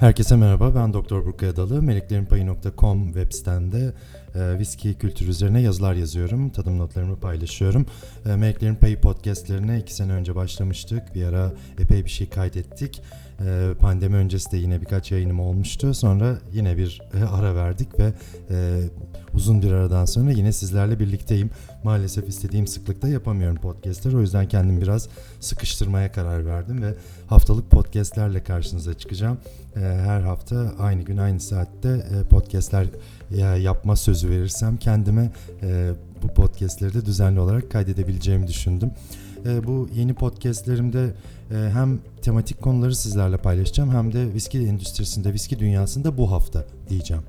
Herkese merhaba, ben Doktor Burkay Adalı. Meleklerinpayı.com web sitemde e, viski kültürü üzerine yazılar yazıyorum. Tadım notlarımı paylaşıyorum. E, Meleklerin Payı podcastlerine iki sene önce başlamıştık. Bir ara epey bir şey kaydettik. E, pandemi öncesi de yine birkaç yayınım olmuştu. Sonra yine bir e, ara verdik ve e, uzun bir aradan sonra yine sizlerle birlikteyim. Maalesef istediğim sıklıkta yapamıyorum podcastler. O yüzden kendim biraz sıkıştırmaya karar verdim ve haftalık podcastlerle karşınıza çıkacağım. E, her hafta aynı gün aynı saatte e, podcastler ya yapma sözü verirsem kendime bu podcastleri de düzenli olarak kaydedebileceğimi düşündüm. Bu yeni podcastlerimde hem tematik konuları sizlerle paylaşacağım hem de viski endüstrisinde, viski dünyasında bu hafta diyeceğim.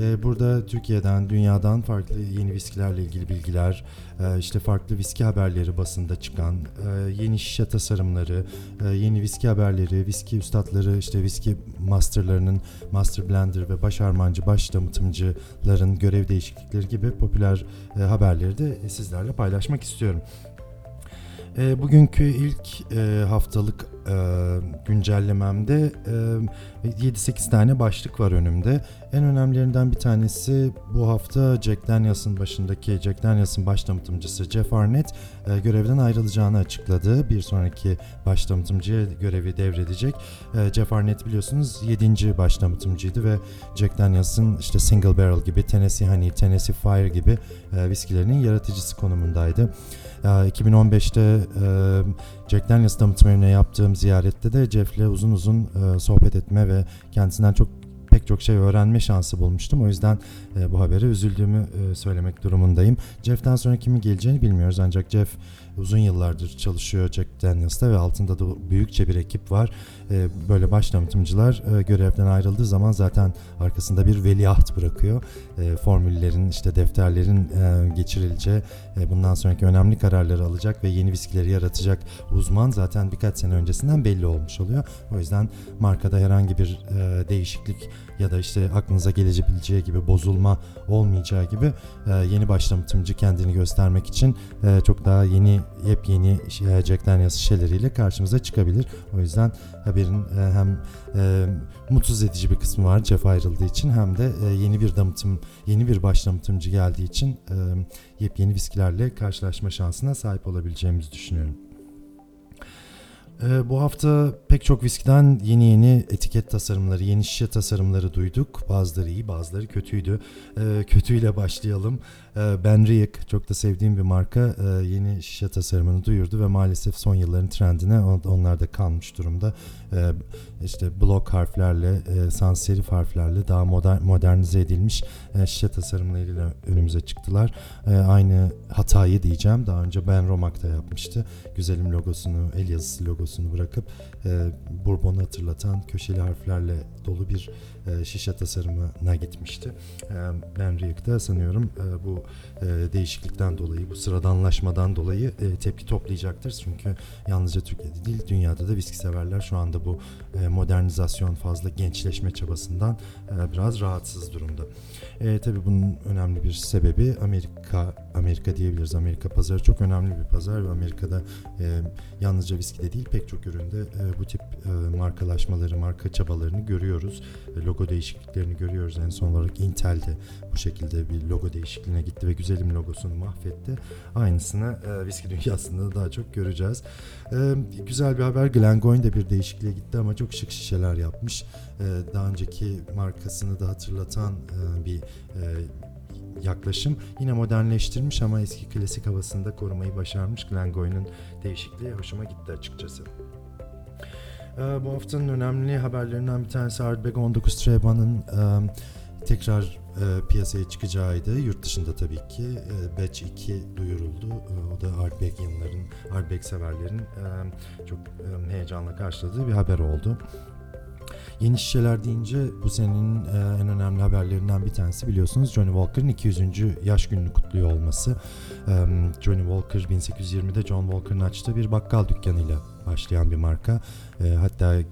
Ee, burada Türkiye'den, dünyadan farklı yeni viskilerle ilgili bilgiler, e, işte farklı viski haberleri basında çıkan, e, yeni şişe tasarımları, e, yeni viski haberleri, viski üstadları, işte viski masterlarının, master blender ve baş armancı, baş damıtımcıların görev değişiklikleri gibi popüler haberleri de sizlerle paylaşmak istiyorum. E, bugünkü ilk e, haftalık e, güncellememde e, 7-8 tane başlık var önümde. En önemlilerinden bir tanesi bu hafta Jack Daniels'ın başındaki Jack Daniels'ın baş damıtımcısı Jeff Arnett e, görevden ayrılacağını açıkladı. Bir sonraki baş damıtımcıya görevi devredecek. E, Jeff Arnett biliyorsunuz 7. baş damıtımcıydı ve Jack Daniels'ın işte Single Barrel gibi Tennessee Honey, Tennessee Fire gibi e, viskilerinin yaratıcısı konumundaydı. 2015'te e, Jack Daniels damıtma evine yaptığım ziyarette de Jeff'le uzun uzun e, sohbet etme ve kendisinden çok pek çok şey öğrenme şansı bulmuştum. O yüzden e, bu habere üzüldüğümü söylemek durumundayım. Jeff'ten sonra kimin geleceğini bilmiyoruz ancak Jeff uzun yıllardır çalışıyor Jack Daniels'ta ve altında da büyükçe bir ekip var. E, böyle baş e, görevden ayrıldığı zaman zaten arkasında bir veliaht bırakıyor. E, formüllerin, işte defterlerin e, geçirileceği, e, bundan sonraki önemli kararları alacak ve yeni viskileri yaratacak uzman zaten birkaç sene öncesinden belli olmuş oluyor. O yüzden markada herhangi bir e, değişiklik ya da işte aklınıza gelebileceği gibi bozulma olmayacağı gibi e, yeni başlamıtımcı kendini göstermek için e, çok daha yeni yepyeni e, Jack Daniels şişeleriyle karşımıza çıkabilir. O yüzden haberin e, hem e, mutsuz edici bir kısmı var Jeff ayrıldığı için hem de e, yeni bir damıtım, yeni bir başlamıtımcı geldiği için e, yepyeni viskilerle karşılaşma şansına sahip olabileceğimizi düşünüyorum. Ee, bu hafta pek çok viskiden yeni yeni etiket tasarımları, yeni şişe tasarımları duyduk. Bazıları iyi, bazıları kötüydü. Ee, kötüyle başlayalım. Ee, ben Riek, çok da sevdiğim bir marka, e, yeni şişe tasarımını duyurdu ve maalesef son yılların trendine onlar da kalmış durumda. Ee, işte blok harflerle, e, sans serif harflerle daha modern, modernize edilmiş e, şişe tasarımlarıyla önümüze çıktılar. E, aynı hatayı diyeceğim. Daha önce Ben Romak da yapmıştı. Güzelim logosunu, el yazısı logosunu bırakıp e, Bourbon'u hatırlatan köşeli harflerle dolu bir e, şişe tasarımına gitmişti. E, ben Riek'te sanıyorum e, bu e, değişiklikten dolayı, bu sıradanlaşmadan dolayı e, tepki toplayacaktır. Çünkü yalnızca Türkiye'de değil, dünyada da viski severler şu anda bu e, modernizasyon, fazla gençleşme çabasından e, biraz rahatsız durumda. E, tabii bunun önemli bir sebebi Amerika, Amerika diyebiliriz. Amerika pazarı çok önemli bir pazar ve Amerika'da e, yalnızca viskide değil pek çok üründe e, bu tip e, markalaşmaları, marka çabalarını görüyoruz. E, logo değişikliklerini görüyoruz. En son olarak Intel de bu şekilde bir logo değişikliğine gitti ve güzelim logosunu mahvetti. Aynısını e, viski dünyasında da daha çok göreceğiz. Güzel bir haber. Glengoyne de bir değişikliğe gitti ama çok şık şişeler yapmış. Daha önceki markasını da hatırlatan bir yaklaşım. Yine modernleştirmiş ama eski klasik havasında korumayı başarmış Glengoyne'un değişikliği hoşuma gitti açıkçası. Ee, bu haftanın önemli haberlerinden bir tanesi Ardbeg 19 Treba'nın e, tekrar e, piyasaya çıkacağıydı. Yurt dışında tabii ki e, Batch 2 duyuruldu. E, o da Ardbeg yanların, Ardbeg severlerin e, çok e, heyecanla karşıladığı bir haber oldu. Yeni şişeler deyince bu senenin e, en önemli haberlerinden bir tanesi biliyorsunuz Johnny Walker'ın 200. yaş gününü kutluyor olması. Johnny Walker 1820'de John Walker'ın açtığı bir bakkal dükkanıyla başlayan bir marka. E, hatta e,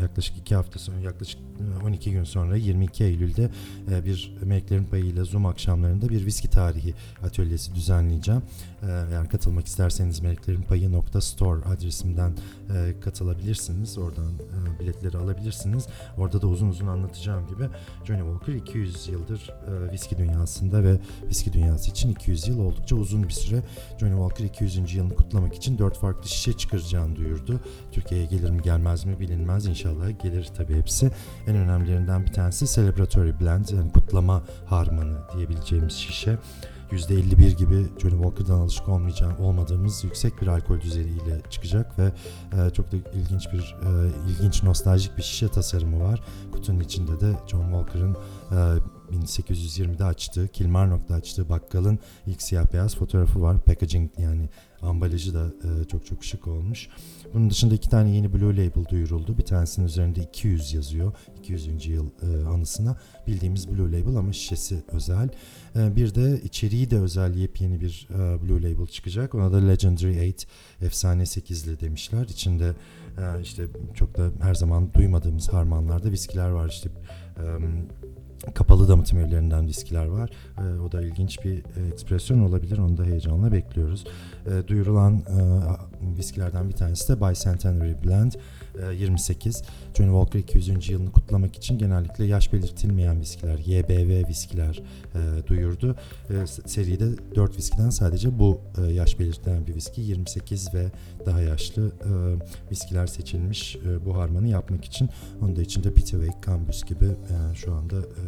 yaklaşık iki hafta sonra, yaklaşık e, 12 gün sonra 22 Eylül'de e, bir Meleklerin Payı ile Zoom akşamlarında bir viski tarihi atölyesi düzenleyeceğim. E, eğer katılmak isterseniz meleklerinpayı.store adresimden e, katılabilirsiniz. Oradan e, biletleri alabilirsiniz. Orada da uzun uzun anlatacağım gibi Johnny Walker 200 yıldır e, viski dünyasında ve viski dünyası için 200 yıl oldukça uzun bir süre. Johnny Walker 200. yılını kutlamak için 4 farklı şişe çıkaracağını duyurdu. Türkiye'ye gelir mi gelmez mi bilinmez. İnşallah gelir tabii hepsi. En önemlilerinden bir tanesi Celebratory Blend yani kutlama harmanı diyebileceğimiz şişe. %51 gibi Johnny Walker'dan alışık olmayacağım, olmadığımız yüksek bir alkol düzeyiyle çıkacak ve e, çok da ilginç bir e, ilginç nostaljik bir şişe tasarımı var. Kutunun içinde de John Walker'ın e, 1820'de açtığı, Kilmarnock'ta açtığı bakkalın ilk siyah beyaz fotoğrafı var. Packaging yani ambalajı da e, çok çok şık olmuş. Bunun dışında iki tane yeni Blue Label duyuruldu. Bir tanesinin üzerinde 200 yazıyor. 200. yıl e, anısına. Bildiğimiz Blue Label ama şişesi özel. E, bir de içeriği de özel yepyeni bir e, Blue Label çıkacak. Ona da Legendary 8, efsane 8'li demişler. İçinde e, işte çok da her zaman duymadığımız harmanlarda viskiler var. İşte e, kapalı damıtım evlerinden viskiler var. E, o da ilginç bir e, ekspresyon olabilir. Onu da heyecanla bekliyoruz. E, duyurulan e, viskilerden bir tanesi de Bicentenary Blend e, 28. Johnny Walker 200. yılını kutlamak için genellikle yaş belirtilmeyen viskiler, YBV viskiler e, duyurdu. E, seride 4 viskiden sadece bu e, yaş belirtilen bir viski 28 ve daha yaşlı e, viskiler seçilmiş e, bu harmanı yapmak için. Onun da içinde Pitaway, Cambus gibi e, şu anda e,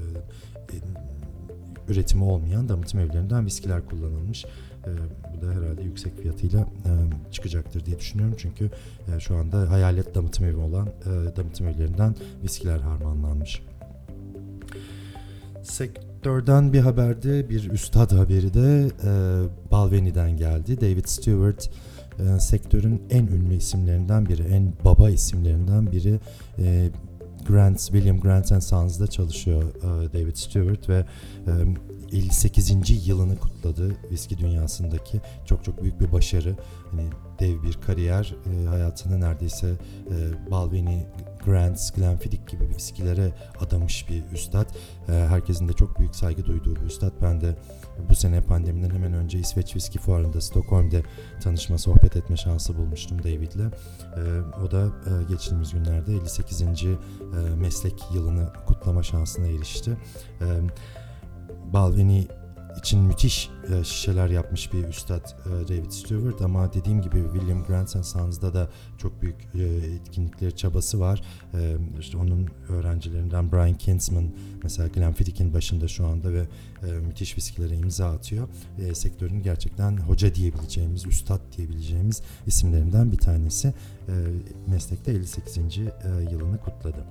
üretimi olmayan damıtım evlerinden viskiler kullanılmış. E, bu da herhalde yüksek fiyatıyla e, çıkacaktır diye düşünüyorum. Çünkü e, şu anda hayalet damıtım evi olan e, damıtım evlerinden viskiler harmanlanmış. Sektörden bir haberde bir üstad haberi de e, Balveni'den geldi. David Stewart e, sektörün en ünlü isimlerinden biri, en baba isimlerinden biri. E, Grant, William Grant and Sons'da çalışıyor e, David Stewart ve e, 58. yılını kutladı viski dünyasındaki çok çok büyük bir başarı. Hani dev bir kariyer, e, hayatını neredeyse e, Balvenie, Grant, Glenfiddich gibi viskilere adamış bir üstad. E, herkesin de çok büyük saygı duyduğu bir üstad. Ben de bu sene pandemiden hemen önce İsveç Viski Fuarı'nda Stockholm'da tanışma, sohbet etme şansı bulmuştum David'le. E, o da e, geçtiğimiz günlerde 58. E, meslek yılını kutlama şansına erişti. E, Balvenie için müthiş e, şişeler yapmış bir üstad e, David Stewart ama dediğim gibi William Grant Sons'da da çok büyük e, etkinlikleri, çabası var. E, işte onun öğrencilerinden Brian Kinsman mesela Glenfiddich'in başında şu anda ve e, müthiş viskilere imza atıyor. E, sektörün gerçekten hoca diyebileceğimiz, üstad diyebileceğimiz isimlerinden bir tanesi. E, meslekte 58. E, yılını kutladı.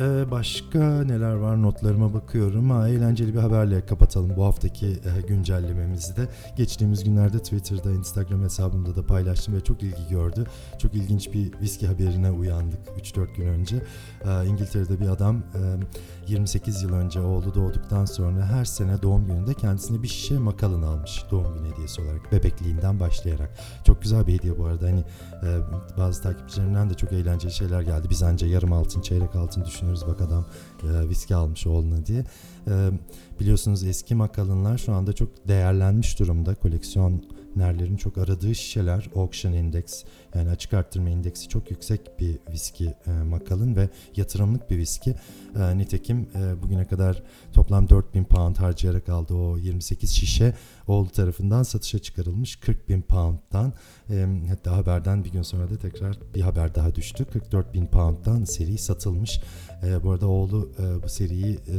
Ee, başka neler var notlarıma bakıyorum. Ha, eğlenceli bir haberle kapatalım bu haftaki e, güncellememizi de. Geçtiğimiz günlerde Twitter'da, Instagram hesabımda da paylaştım ve çok ilgi gördü. Çok ilginç bir viski haberine uyandık 3-4 gün önce. Ee, İngiltere'de bir adam e, 28 yıl önce oğlu doğduktan sonra her sene doğum gününde kendisine bir şişe makalın almış doğum günü hediyesi olarak bebekliğinden başlayarak. Çok güzel bir hediye bu arada. Hani e, bazı takipçilerimden de çok eğlenceli şeyler geldi. Biz anca yarım altın, çeyrek altın düşünüyoruz bak adam e, viski almış oğluna diye. E, biliyorsunuz eski makalınlar şu anda çok değerlenmiş durumda. Koleksiyonerlerin çok aradığı şişeler. Auction Index yani açık arttırma indeksi çok yüksek bir viski e, makalın ve yatırımlık bir viski. E, nitekim e, bugüne kadar toplam 4000 pound harcayarak aldığı o 28 şişe oğlu tarafından satışa çıkarılmış 40 bin pound'dan. E, hatta haberden bir gün sonra da tekrar bir haber daha düştü. 44 bin pound'dan seri satılmış. E, bu arada oğlu e, bu seriyi e,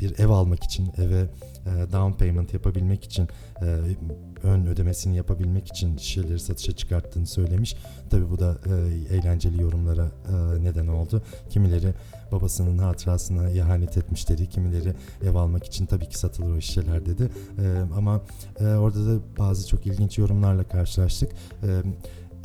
bir ev almak için eve e, down payment yapabilmek için e, ön ödemesini yapabilmek için şişeleri satışa çıkarttığını söylemiş. Tabii bu da e, eğlenceli yorumlara e, neden oldu. Kimileri babasının hatırasına ihanet etmiş dedi. Kimileri ev almak için tabii ki satılır o şişeler dedi. E, ama e, orada da bazı çok ilginç yorumlarla karşılaştık. E,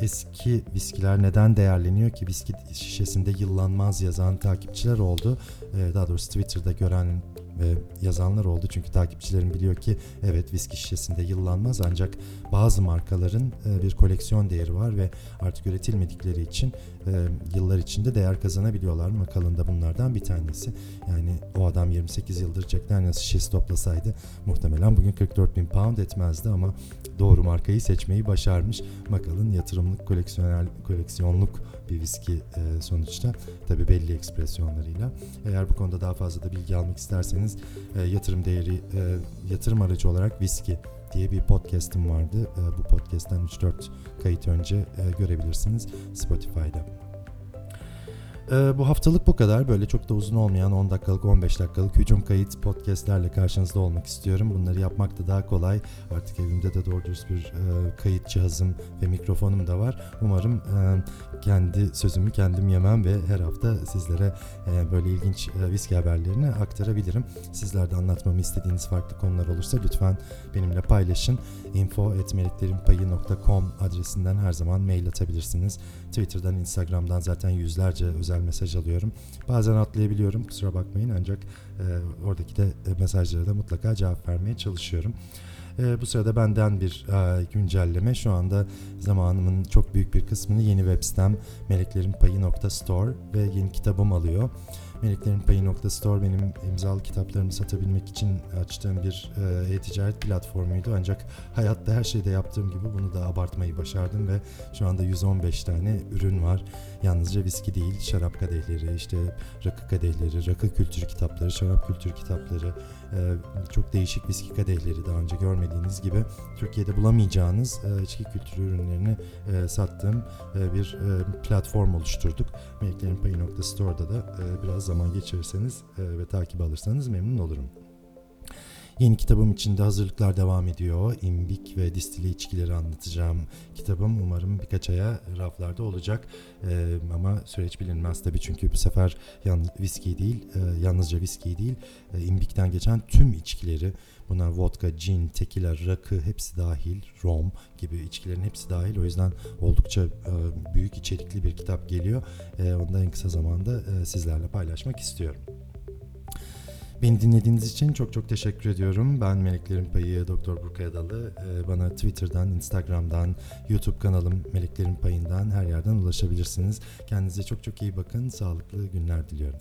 eski viskiler neden değerleniyor ki viski şişesinde yıllanmaz yazan takipçiler oldu. Ee, daha doğrusu Twitter'da gören ve yazanlar oldu. Çünkü takipçilerim biliyor ki evet viski şişesinde yıllanmaz ancak bazı markaların e, bir koleksiyon değeri var ve artık üretilmedikleri için e, yıllar içinde değer kazanabiliyorlar. Macallan da bunlardan bir tanesi. Yani o adam 28 yıldır Jack Daniels şişesi toplasaydı muhtemelen bugün 44 bin pound etmezdi ama doğru markayı seçmeyi başarmış. Macallan yatırımlık koleksiyonel koleksiyonluk bir viski e, sonuçta tabi belli ekspresyonlarıyla. Eğer bu konuda daha fazla da bilgi almak isterseniz e, yatırım değeri e, yatırım aracı olarak viski diye bir podcast'im vardı. E, bu podcast'ten 3-4 kayıt önce e, görebilirsiniz Spotify'da. Ee, bu haftalık bu kadar. Böyle çok da uzun olmayan 10 dakikalık 15 dakikalık hücum kayıt podcastlerle karşınızda olmak istiyorum. Bunları yapmak da daha kolay. Artık evimde de doğru dürüst bir e, kayıt cihazım ve mikrofonum da var. Umarım e, kendi sözümü kendim yemem ve her hafta sizlere e, böyle ilginç e, viski haberlerini aktarabilirim. Sizler de anlatmamı istediğiniz farklı konular olursa lütfen benimle paylaşın. info.meleklerinpayı.com adresinden her zaman mail atabilirsiniz. Twitter'dan, Instagram'dan zaten yüzlerce özel mesaj alıyorum. Bazen atlayabiliyorum kusura bakmayın ancak e, oradaki de e, mesajlara da mutlaka cevap vermeye çalışıyorum. E, bu sırada benden bir e, güncelleme. Şu anda zamanımın çok büyük bir kısmını yeni web sitem meleklerinpayi.store ve yeni kitabım alıyor. Meleklerin Payı.store benim imzalı kitaplarımı satabilmek için açtığım bir e, e-ticaret platformuydu. Ancak hayatta her şeyde yaptığım gibi bunu da abartmayı başardım ve şu anda 115 tane ürün var. Yalnızca viski değil, şarap kadehleri, işte rakı kadehleri, rakı kültürü kitapları, şarap kültürü kitapları, e, çok değişik viski kadehleri daha önce görmediğiniz gibi Türkiye'de bulamayacağınız e, içki kültürü ürünlerini e, sattığım e, bir e, platform oluşturduk. Meleklerinpayı.store'da da e, biraz zaman geçirirseniz e, ve takip alırsanız memnun olurum. Yeni kitabım için de hazırlıklar devam ediyor. İmbik ve distili içkileri anlatacağım kitabım. Umarım birkaç aya raflarda olacak. Ee, ama süreç bilinmez tabii çünkü bu sefer yan, viski değil, e, yalnızca viski değil, e, imbikten geçen tüm içkileri Buna vodka, gin, tequila, rakı hepsi dahil, rom gibi içkilerin hepsi dahil. O yüzden oldukça e, büyük içerikli bir kitap geliyor. E, onu da en kısa zamanda e, sizlerle paylaşmak istiyorum. Beni dinlediğiniz için çok çok teşekkür ediyorum. Ben Meleklerin Payı Doktor Burkay Adalı. Ee, bana Twitter'dan, Instagram'dan, YouTube kanalım Meleklerin Payı'ndan her yerden ulaşabilirsiniz. Kendinize çok çok iyi bakın. Sağlıklı günler diliyorum.